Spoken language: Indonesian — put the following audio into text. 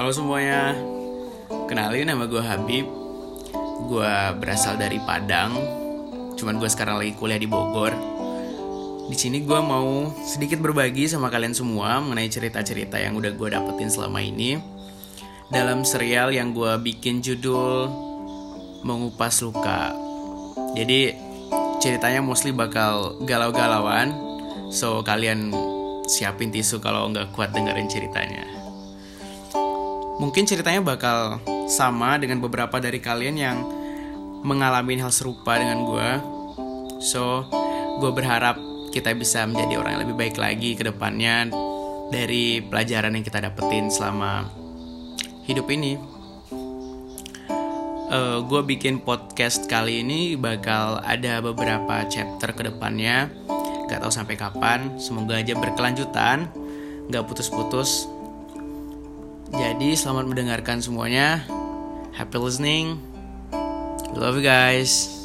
Halo semuanya, kenalin nama gue Habib. Gue berasal dari Padang, cuman gue sekarang lagi kuliah di Bogor. Di sini gue mau sedikit berbagi sama kalian semua mengenai cerita-cerita yang udah gue dapetin selama ini dalam serial yang gue bikin judul Mengupas Luka. Jadi ceritanya mostly bakal galau-galauan, so kalian siapin tisu kalau nggak kuat dengerin ceritanya. Mungkin ceritanya bakal sama dengan beberapa dari kalian yang mengalami hal serupa dengan gue. So, gue berharap kita bisa menjadi orang yang lebih baik lagi ke depannya dari pelajaran yang kita dapetin selama hidup ini. Uh, gue bikin podcast kali ini bakal ada beberapa chapter ke depannya Gak tahu sampai kapan Semoga aja berkelanjutan Gak putus-putus Jadi selamat mendengarkan semuanya. Happy listening. Love you guys